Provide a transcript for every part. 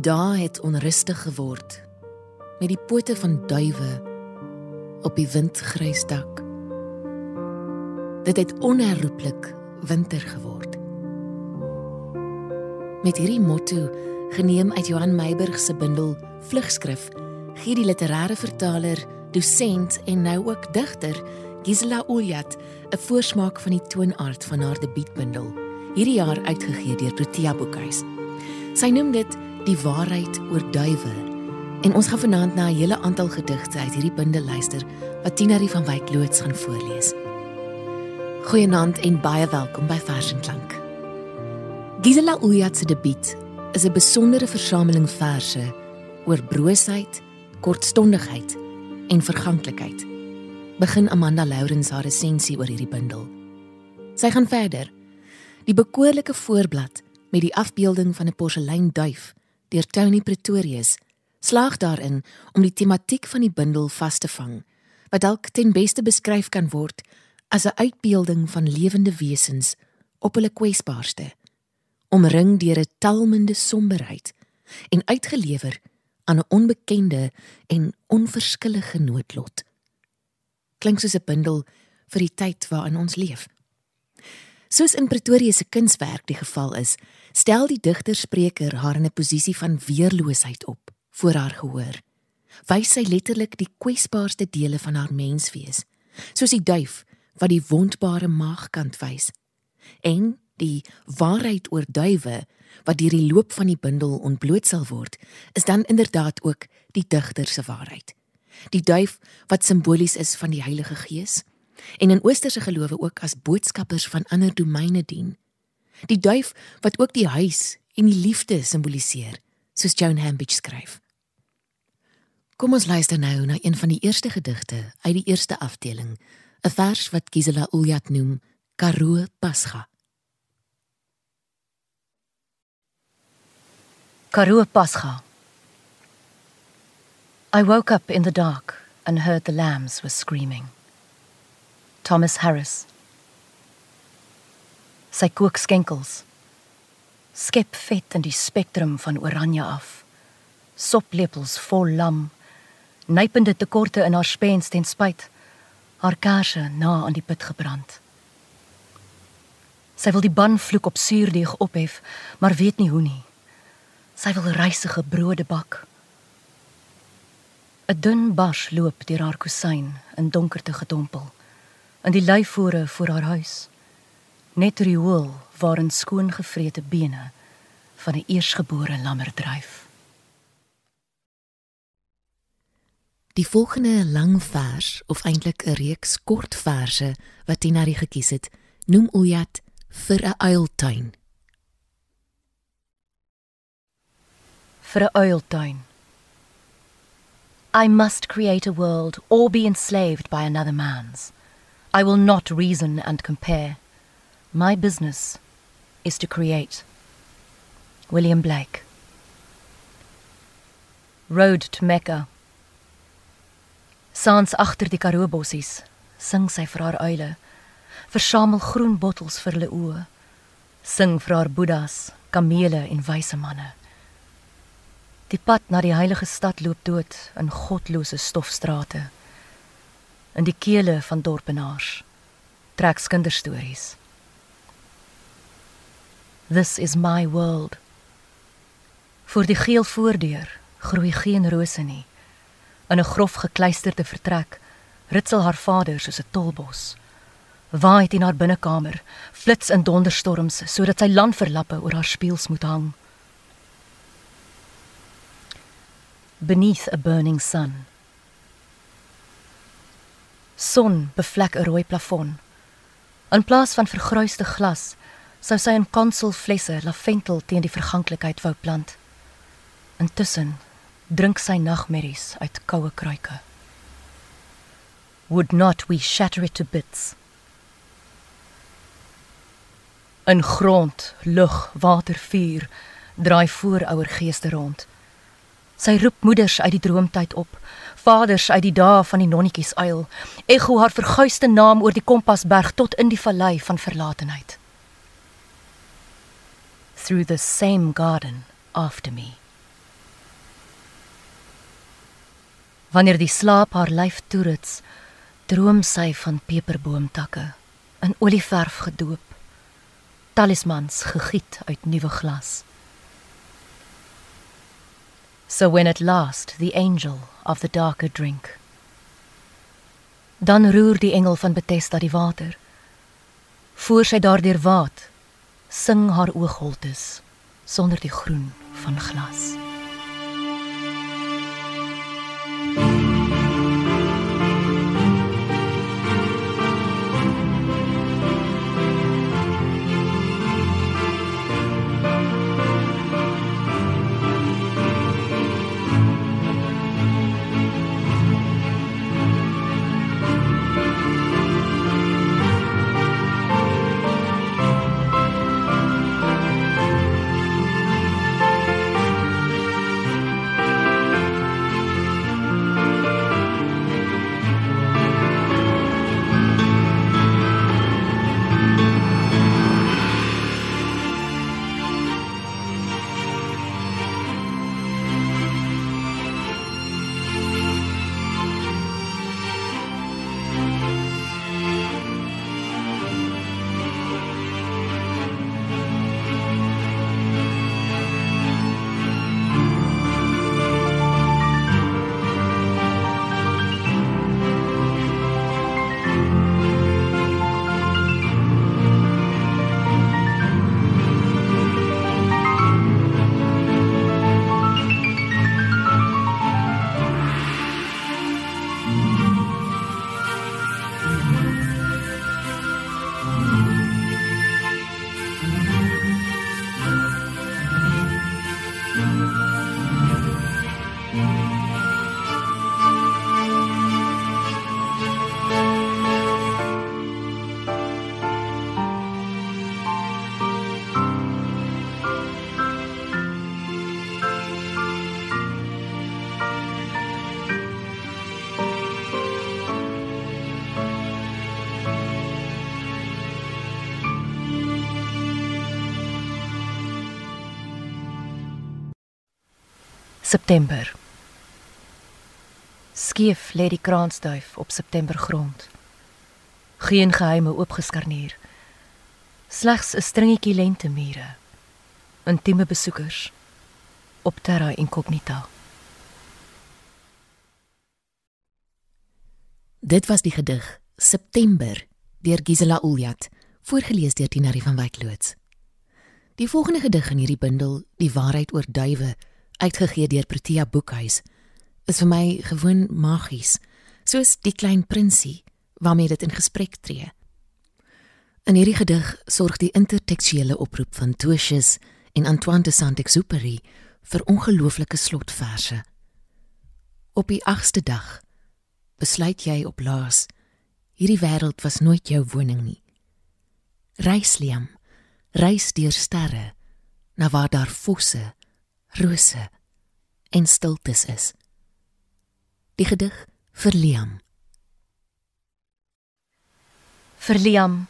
Die dae het onrustig geword met die pote van duwe op die windgrys dak. Dit het onherroepelik winter geword. Met hierdie motto, geneem uit Johan Meiburg se bundel Vlugskrif, gee die literêre vertaler, dosent en nou ook digter Gisela Uljat 'n voorsmaak van die toonaard van haar debuutbundel, hierdie jaar uitgegee deur Protea Boekhuis. Sy noem dit Die waarheid oor duwe. En ons gaan vanaand na 'n hele aantal gedigte uit hierdie bundel luister wat Tinarie van Wyk loods gaan voorlees. Goeienaand en baie welkom by Vers en Klank. Gisela Uljat se debuut is 'n besondere versameling verse oor broosheid, kortstondigheid en verganklikheid. Begin Amanda Lourens haar resensie oor hierdie bundel. Sy gaan verder. Die bekoorlike voorblad met die afbeelding van 'n porseleinduif deur Tony Pretorius slaag daarin om die tematiek van die bundel vas te vang wat dalk ten beste beskryf kan word as 'n uitbeelding van lewende wesens op hulle kwesbaarste omring deur 'n talmende somberheid en uitgelewer aan 'n onbekende en onverskillige noodlot. Klink soos 'n bundel vir die tyd waarin ons leef. Soos in Pretoria se kunswerk die geval is, stel die digter-spreker haar in 'n posisie van weerloosheid op voor haar gehoor. Wys sy letterlik die kwesbaarste dele van haar menswees, soos die duif wat die wondbare maagkant wys. En die waarheid oor duwe wat deur die loop van die bundel ontbloot sal word, is dan inderdaad ook die digter se waarheid. Die duif wat simbolies is van die Heilige Gees en in oosterse gelowe ook as boodskappers van ander domeine dien. Die duif wat ook die huis en die liefde simboliseer, soos Joan Hambidge skryf. Kom ons luister nou na een van die eerste gedigte uit die eerste afdeling, 'n vers wat Gisela Uljat noem Karoo Pascha. Karoo Pascha. I woke up in the dark and heard the lambs were screaming. Thomas Harris. Sy kook skenkels. Skep vet in die spektrum van oranje af. Soplepels vol lam. Nypende tekorte in haar spens ten spyt. Haar kersse na aan die put gebrand. Sy wil die ban vloek op suurdeeg ophef, maar weet nie hoe nie. Sy wil reisige brode bak. 'n Dun bars loop deur haar kusyn in donkerte gedompel. In die leifore voor haar huis. Net riool waarin skoon gevrete bene van 'n eersgebore lammer dryf. Die volgende lang vers of eintlik 'n reeks kort verse wat Tinari gekies het, noem Uljat vir 'n uiltuin. vir 'n uiltuin. I must create a world or be enslaved by another man's. I will not reason and compare. My business is to create. William Blake. Road to Mecca. Saans agter die Karoo bossies sing sy vir haar uile. Versamel groen bottels vir hulle oë. Sing vir haar boeddhas, kamele en wyse manne. Die pad na die heilige stad loop dood in godlose stofstrate. In die kele van dorpenaars trek kinderstories. This is my world. Voor die geel voordeur groei geen rose nie. In 'n grof gekluisterde vertrek ritsel haar vader soos 'n tolbos. Waai dit in haar binnekamer, flits in donderstorms sodat sy landverlappe oor haar spieëls moet hang. beneath a burning sun. Son bevlek 'n rooi plafon. In plaas van vergruiste glas, sou sy in konsulflesse lavendel teen die verganklikheid wou plant. Intussen drink sy nagmerries uit koue kruike. Would not we shatter it to bits? In grond, lug, water, vuur draai voorouer geeste rond. Sy roep moeders uit die droomtyd op, vaders uit die dae van die nonnetjies uil, ego haar verguiste naam oor die kompasberg tot in die vallei van verlatenheid through the same garden after me. Wanneer die slaap haar lyf toerits, droom sy van peperboomtakke in olieverf gedoop, talismans gegiet uit nuwe glas. So when at last the angel of the darker drink. Dan roer die engel van Bethesda die water. Voor sy daardeur waat, sing haar oogholtes sonder die groen van glas. September. Skief lê die kraansduif op September grond. Geen geheime oopgeskarneer. Slegs 'n stringetjie lentemure. Intieme besoekers op terra incognita. Dit was die gedig September deur Gisela Uljat, voorgeles deur Tinarie van Wyk loods. Die volgende gedig in hierdie bundel, Die waarheid oor duwe, uitgegee deur Protea Boekhuis, is vir my gewoon magies, soos die klein prinsie waarmee dit in gesprek tree. In hierdie gedig sorg die intertekstuele oproep van Tosius en Antoine de Saint-Exupéry vir ongelooflike slotverse. Op die 8ste dag besluit jy op laas hierdie wêreld was nooit jou woning nie. Reis Liam, reis deur sterre na waar daar fosse rose en stiltes is. Die gedig vir Liam. Vir Liam.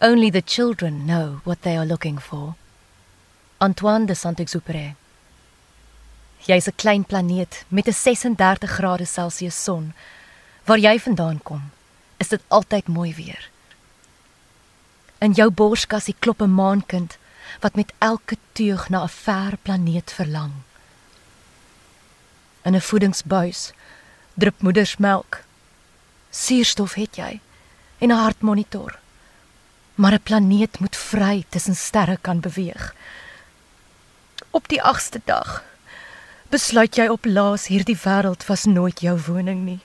Only the children know what they are looking for. Antoine de Saint-Exupéry. Jy's 'n klein planeet met 'n 36 grade Celsius son. Waar jy vandaan kom, is dit altyd mooi weer. In jou borskassie klop 'n maankind wat met elke teug na 'n ver planeet verlang. In 'n voedingsbuis drup moedersmelk. Suurstof het jy en 'n hartmonitor. Maar 'n planeet moet vry tussen sterre kan beweeg. Op die 8ste dag besluit jy op laas hierdie wêreld was nooit jou woning nie.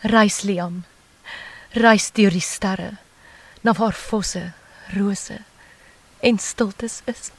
Reis Liam. Reis deur die sterre na waar fosse rose en stiltes is.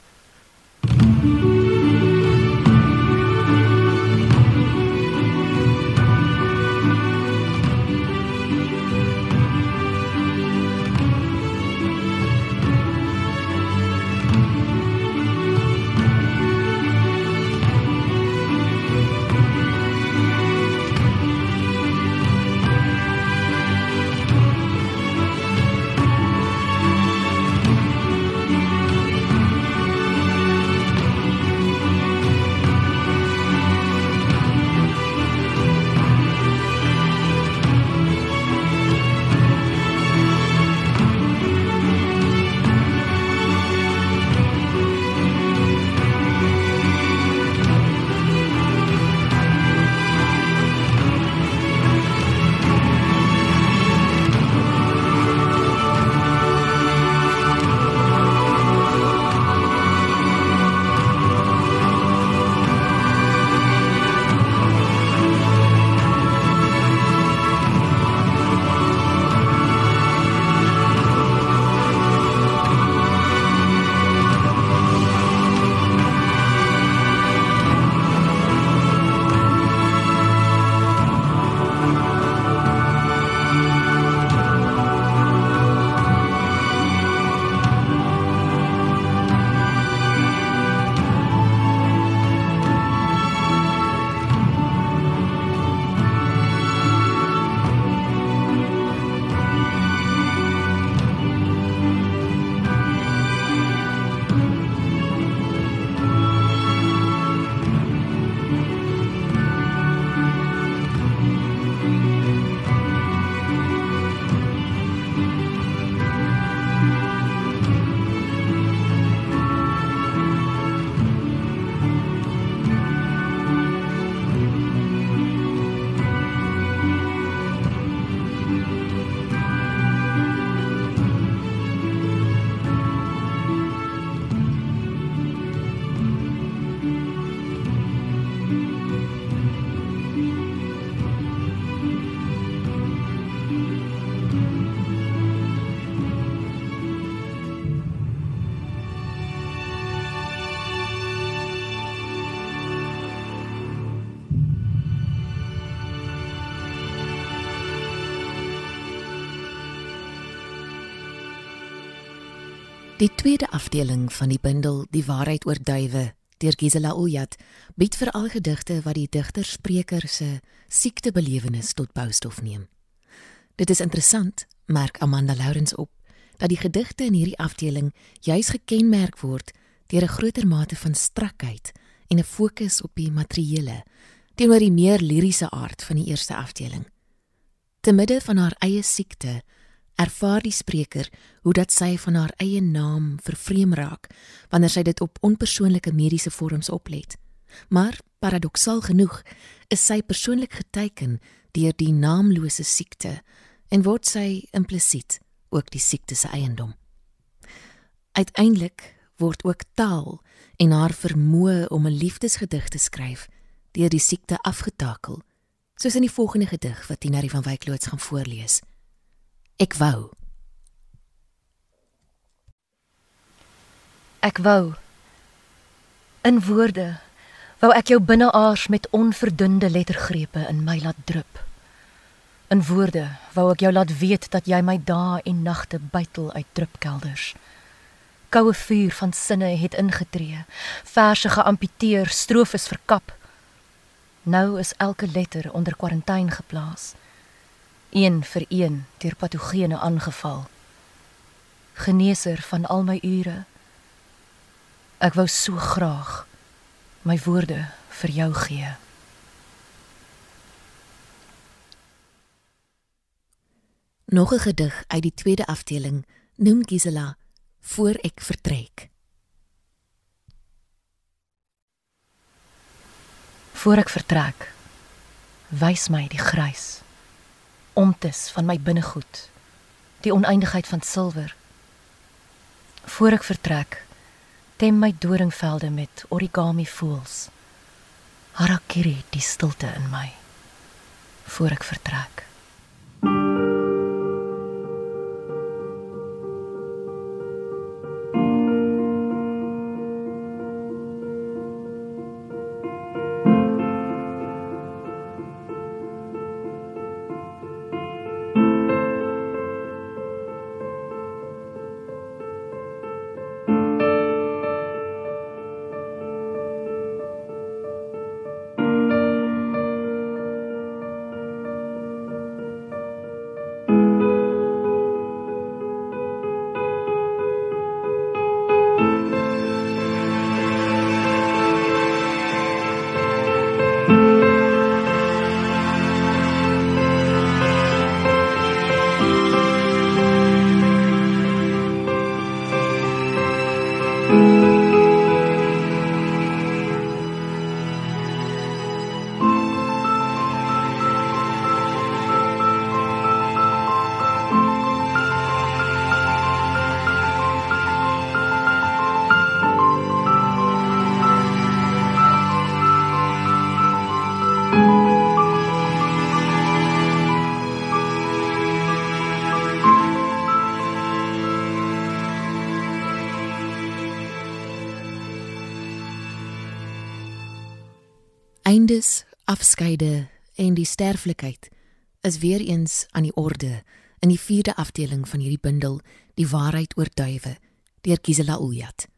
Tweede afdeling van die bundel Die waarheid oor duwe deur Gisela Oljat bied veral gedigte wat die digter-spreker se siektebelewenis tot boustof neem. Dit is interessant, merk Amanda Lourens op, dat die gedigte in hierdie afdeling juis gekenmerk word deur 'n groter mate van strakheid en 'n fokus op die materiële teenoor die meer liriese aard van die eerste afdeling. Te midde van haar eie siekte ervaar die spreker hoe dat sy van haar eie naam vervreem raak wanneer sy dit op onpersoonlike mediese vorms oplet. Maar paradoksal genoeg is sy persoonlik geteken deur die naamlose siekte en word sy implisiet ook die siekte se eiendom. Uiteindelik word ook taal en haar vermoë om 'n liefdesgedig te skryf deur die siekte afgetakel, soos in die volgende gedig wat Tinari van Wyk loods gaan voorlees. Ek wou. Ek wou in woorde wou ek jou binneaars met onverdunde lettergrepe in my laat drup. In woorde wou ek jou laat weet dat jy my dae en nagte bytel uit drupkelders. Koue vuur van sinne het ingetree, verse geamputeer, strofes verkap. Nou is elke letter onder kwarantyne geplaas een vir een deur patogene aangeval. Geneeser van al my ure. Ek wou so graag my woorde vir jou gee. Nog 'n gedig uit die tweede afdeling noem Gisela voor ek vertrek. Voor ek vertrek, wys my die grys omtes van my binnegoed, die oneindigheid van silwer. Voor ek vertrek, tem my doringvelde met origami voels. Harakiri die stilte in my. Voor ek vertrek. Afskeide en die sterflikheid is weer eens aan die orde in die vierde afdeling van hierdie bundel Die waarheid oor duwe deur Gisela Uljat.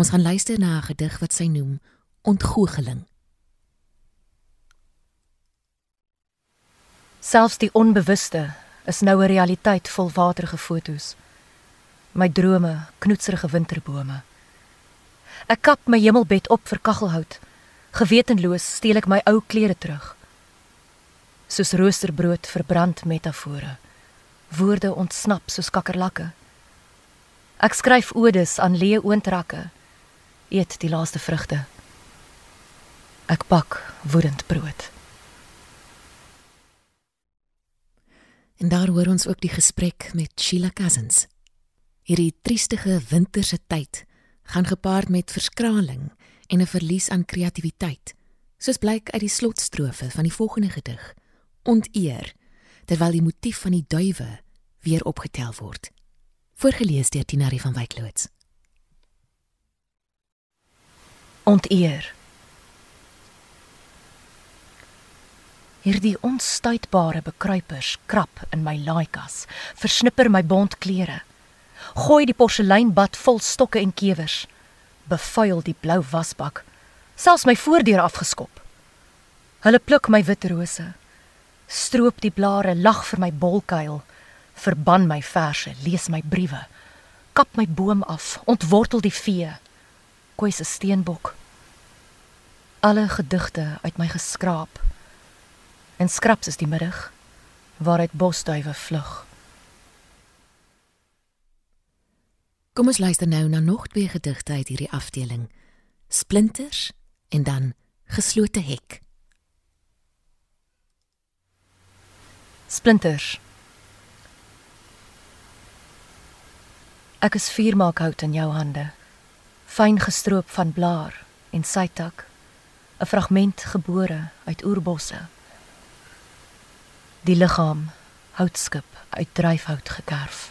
Ons gaan luister na 'n gedig wat sy noem Ontgoocheling. Selfs die onbewuste is nou 'n realiteit vol waterige fotos. My drome, knoetserige winterbome. Ek kap my hemelbed op vir kaggelhout. Gewetenloos steel ek my ou klere terug. Soos roosterbrood verbrand metafore. Woorde ontsnap soos kakkerlakke. Ek skryf odes aan leë oontrakke. Eet die laaste vrugte. Ek bak woedend brood. En daar hoor ons ook die gesprek met Sheila Cousins. Hierdie triestige winterse tyd gaan gepaard met verskraling en 'n verlies aan kreatiwiteit, soos blyk uit die slotstrofe van die volgende gedig, Onteer, terwyl die motief van die duwe weer opgetel word. Voorgeles deur Tinari van Wyk loods. Onteer. Hierdie onstuitbare bekruipers krap in my laaikas, versnipper my bont klere. gooi die porseleinbad vol stokke en kewers, bevuil die blou wasbak, selfs my voordeur afgeskop. Hulle pluk my wit rose, stroop die blare, lag vir my bolkuil, verban my verse, lees my briewe, kap my boom af, ontwortel die vee, kooi se steenbok. Alle gedigte uit my geskraap. En skraps is die middag waaruit bosduwe vlug. Kom ons luister nou na nog twee gedigte uit hierdie afdeling. Splinters en dan Geslote hek. Splinters. Ek is vuurmaakhout in jou hande, fyn gestroop van blaar en sytak, 'n fragment gebore uit oerbosse. Die liggaam houtskip uit dryfhout gekerf.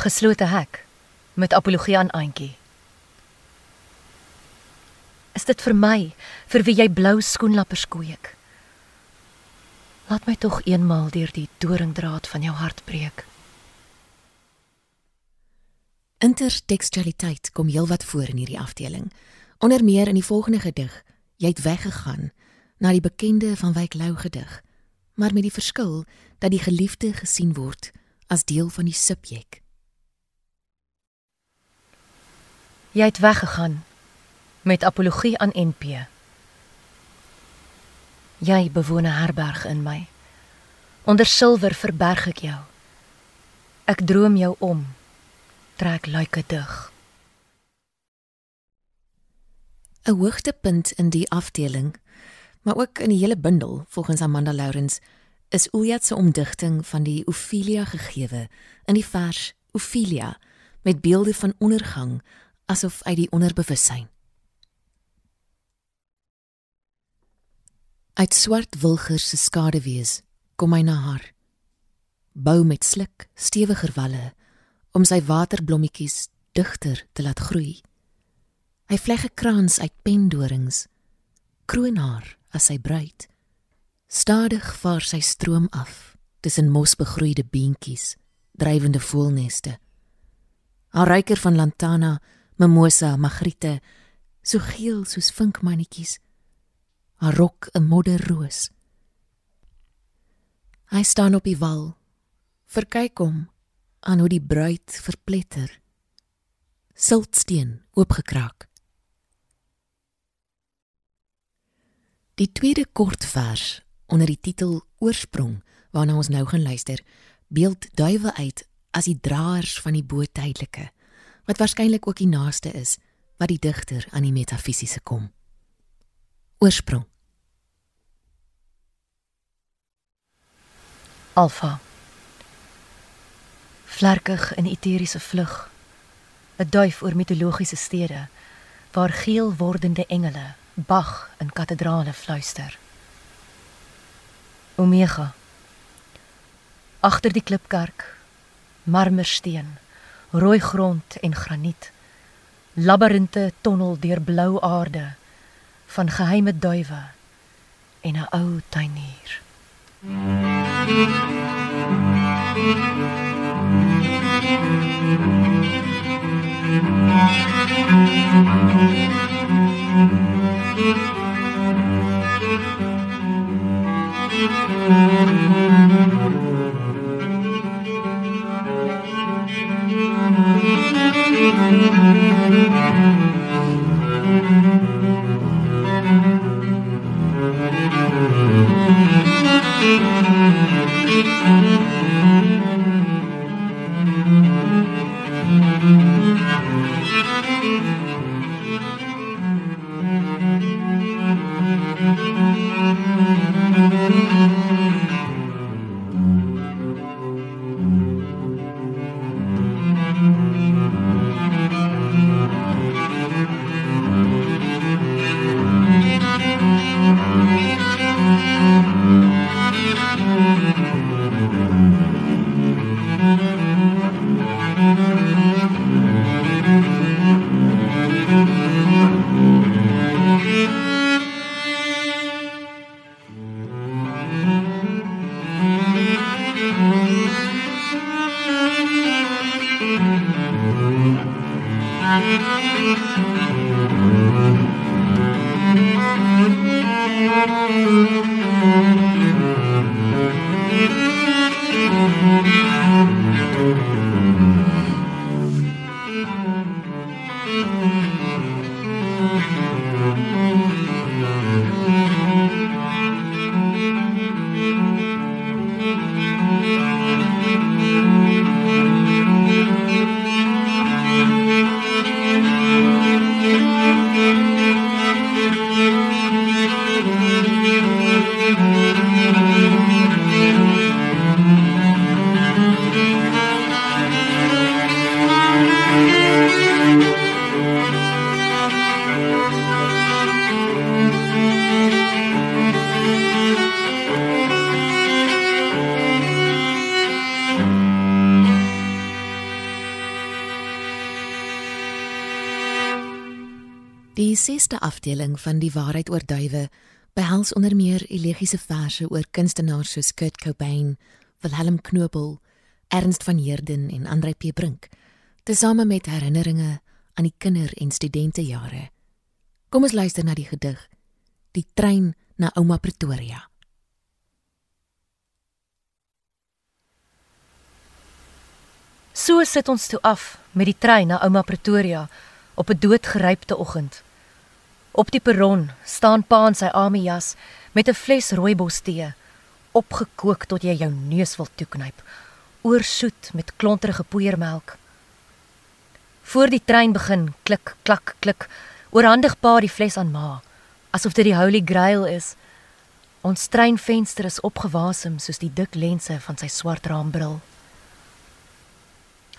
Geslote hek met apologie aan Auntie. Is dit vir my vir wie jy blou skoenlappers kweek? Laat my tog eenmaal deur die doringdraad van jou hart breek. Intertekstualiteit kom heelwat voor in hierdie afdeling. Onder meer in die volgende gedig, jy het weggegaan na die bekende van Wyk Lou gedig, maar met die verskil dat die geliefde gesien word as deel van die subjek. Jy het weggegaan met apologie aan NP. Jy bewoon 'n herberg in my. Onder silwer verberg ek jou. Ek droom jou om. Trek luike dig. 'n Hoogtepunt in die afdeling, maar ook in die hele bundel, volgens Amanda Lourens, is Uljat se omdigting van die Ophelia gegeewe in die vers Ophelia met beelde van ondergang asof uit die onderbewussyn. Uit swart wilgers se skaduwees kom hy na haar. Bou met sluk stewiger walle om sy waterblommetjies digter te laat groei. Hy vleg 'n krans uit pendorings, kroon haar as sy bruid. Stadig vaar sy stroom af tussen mosbegroeide beentjies, drywende voelneste. Haar ruiker van lantana mimosa, magriete, so geel soos vinkmannetjies. Haar rok 'n modderroos. Hy staan op die wal. Verkyk hom aan hoe die bruid verpletter. Siltsteen oopgekraak. Die tweede kortvers onder die titel Oorsprong waarna ons nou gaan luister, beeld duiwe uit as die draers van die bo tydelike wat waarskynlik ook die naaste is wat die digter aan die metafisiese kom. Oorsprong. Alfa. Vlerkig in eteriese vlug. 'n Duif oor mitologiese stede waar geel wordende engele Bach in kathedrale fluister. Omega. Agter die klipkerk, marmersteen rooi grond en graniet. Labirinte tonnel deur blou aarde van geheime duwe en 'n ou tuinier. Mm-hmm. Afdeling van Die waarheid oor duwe behels onder meer elegiese verse oor kunstenaars soos Kurt Cobain, Wilhelm Knobel, Ernst van Heerden en Andrei P. Brink, tesame met herinneringe aan die kinder- en studentejare. Kom ons luister na die gedig Die trein na Ouma Pretoria. So sit ons toe af met die trein na Ouma Pretoria op 'n doodgerypte oggend. Op die perron staan pa in sy army jas met 'n fles rooibos tee, opgekook tot jy jou neus wil toeknyp, oorsoet met klonterige poeiermelk. Voor die trein begin, klik klak klik, oorhandig pa die fles aan ma, asof dit die holy grail is. Ons treinvenster is opgewasem soos die dik lense van sy swart raambril.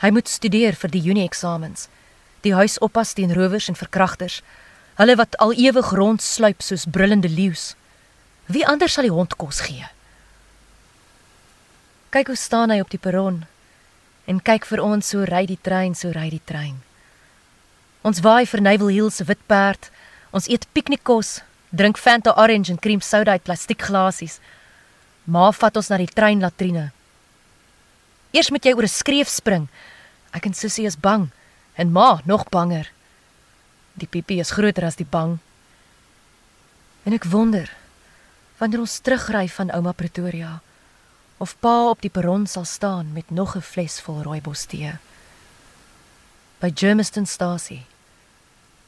Hy moet studeer vir die Junie eksamens. Die huis oppas teen rowers en verkragters, hulle wat al ewig rondsluip soos brullende leeu's. Wie anders sal die hond kos gee? Kyk hoe staan hy op die perron en kyk vir ons so ry die trein, so ry die trein. Ons waai vir Naval Hill se wit perd. Ons eet piknikkos, drink Fanta orange en cream soda uit plastiekglasies. Ma vat ons na die treinlatrine. Eers moet jy oor 'n skreef spring. Ek en Sussie is bang en ma nog banger. Die piepie is groter as die bang. En ek wonder wanneer ons terugry van ouma Pretoria of pa op die perron sal staan met nog 'n fles vol rooibos tee. By Germistonstasie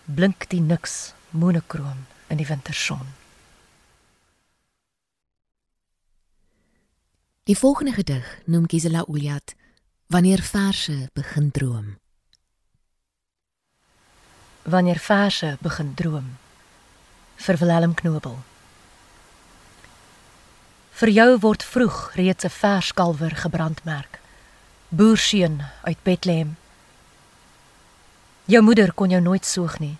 blink die niks monokroom in die winterson. Die volgende gedig noem Gisela Uliat Wanneer verse begin droom. Wanneer verse begin droom vir Willem Knobel. Vir jou word vroeg reeds 'n verskalwer gebrandmerk. Boerseun uit Bethlehem. Jou moeder kon jou nooit soog nie.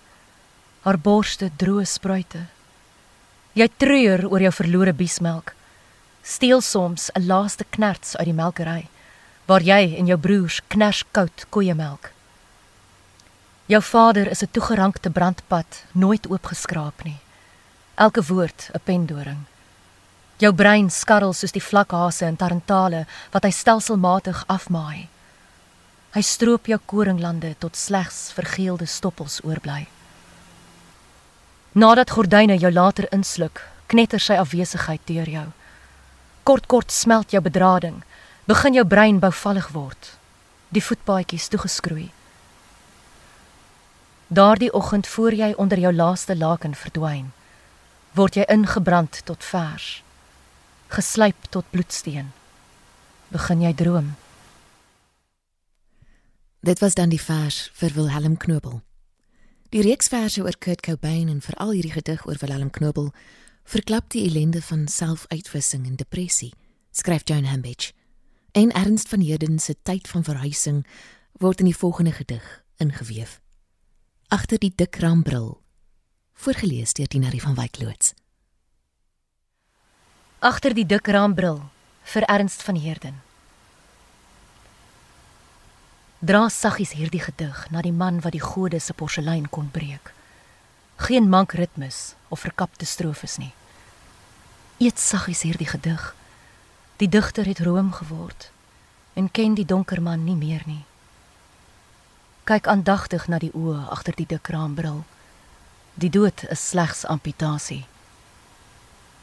Haar borste droë spruite. Jy treur oor jou verlore biesmelk. Steel soms 'n laaste knerts uit die melkery waar jy en jou broers kners koud koeiemelk. Jou vader is 'n toegerankte brandpad, nooit oopgeskraap nie. Elke woord 'n pendoring. Jou brein skarrel soos die vlakhase in Tarantale wat hy stelselmatig afmaai. Hy stroop jou koringlande tot slegs vergeelde stoppels oorbly. Nadat gordyne jou later insluk, knetter sy afwesigheid deur jou. Kort kort smelt jou bedrading, begin jou brein bouvallig word. Die voetpaadjies toegeskroei. Daardie oggend voor jy onder jou laaste laken verdwyn, word jy ingebrand tot vers geslyp tot bloedsteen. Begin jy droom? Dit was dan die vers vir Wilhelm Knobel. Die reeks verse oor Kurt Cobain en veral hierdie gedig oor Wilhelm Knobel verklap die ellende van selfuitwissing en depressie, skryf Joan Hambidge. En Ernst van Heerden se tyd van verhuising word in die volgende gedig ingeweef. Agter die dik raambril, voorgeles deur Dinarie van Wyk loods agter die dik raambril vir Ernst van Heerden. Dra saggies hierdie gedig na die man wat die gode se porselein kon breek. Geen mank ritmes of verkapte strofes nie. Eet saggies hierdie gedig. Die digter het room geword en ken die donker man nie meer nie. Kyk aandagtig na die oë agter die dik raambril. Die dood is slegs amputasie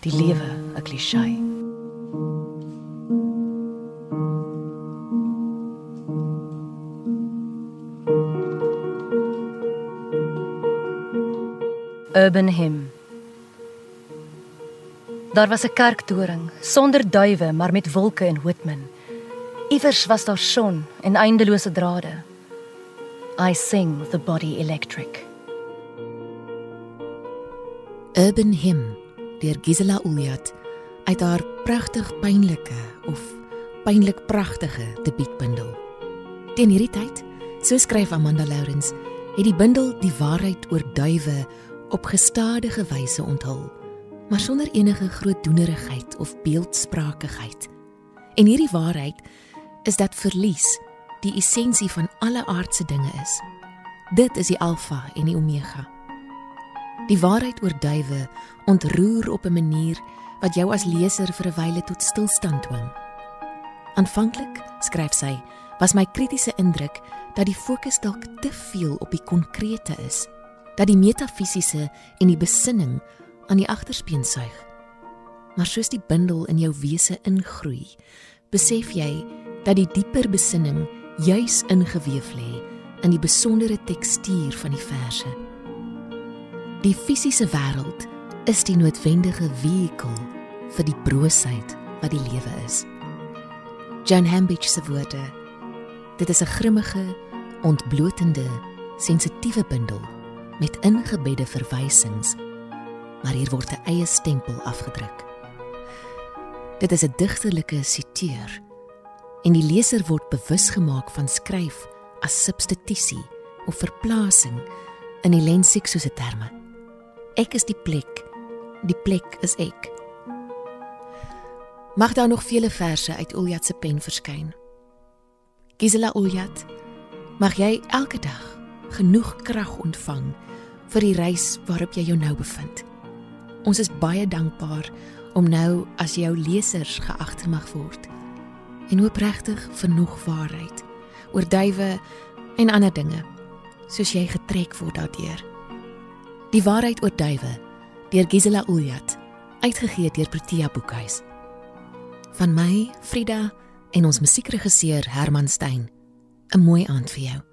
die lewe 'n klise. Urban hymn. Daar was 'n kerktoring sonder duwe maar met wolke en hootmin. Iewers was daar son en eindelose drade. I sing the body electric. Urban hymn deur Gisela Uliat uit haar pragtig pynlike of pynlik pragtige debuutbundel. Teen hierdie tyd, so skryf Amanda Lourens, het die bundel die waarheid oor duwe op gestadige wyse onthul, maar sonder enige groot doenerigheid of beeldsprakigheid. En hierdie waarheid is dat verlies die essensie van alle aardse dinge is. Dit is die alfa en die omega. Die waarheid oor duwe ontroer op 'n manier wat jou as leser vir 'n wyle tot stilstand dwing. Aanvanklik, skryf sy, was my kritiese indruk dat die fokus dalk te veel op die konkrete is, dat die metafisiese en die besinning aan die agterspeen suig. Maar soos die bindel in jou wese ingroei, besef jy dat die dieper besinning juis ingeweef lê in die besondere tekstuur van die verse. Die fisiese wêreld is die noodwendige vehikel vir die broosheid wat die lewe is. John Hambidge se woorde. Dit is 'n grimmige, ontblotende, sensitiewe bindel met ingebedde verwysings, maar hier word 'n eie stempel afgedruk. Dit is 'n digterlike siteur en die leser word bewus gemaak van skryf as substitusie of verplasing in die lensiekse terme. Ek is die plek, die plek is ek. Mag daar nog vele verse uit Uljat se pen verskyn. Gisela Uljat, mag jy elke dag genoeg krag ontvang vir die reis waarop jy jou nou bevind. Ons is baie dankbaar om nou as jou lesers geag te mag word en oopregtig vir nog waarheid oor duwe en ander dinge soos jy getrek word daardeur. Die waarheid oor duwe deur Gisela Uljat uitgegee deur Protea Boekhuis. Van my, Frida en ons musiekregisseur Herman Stein. 'n Mooi aand vir jou.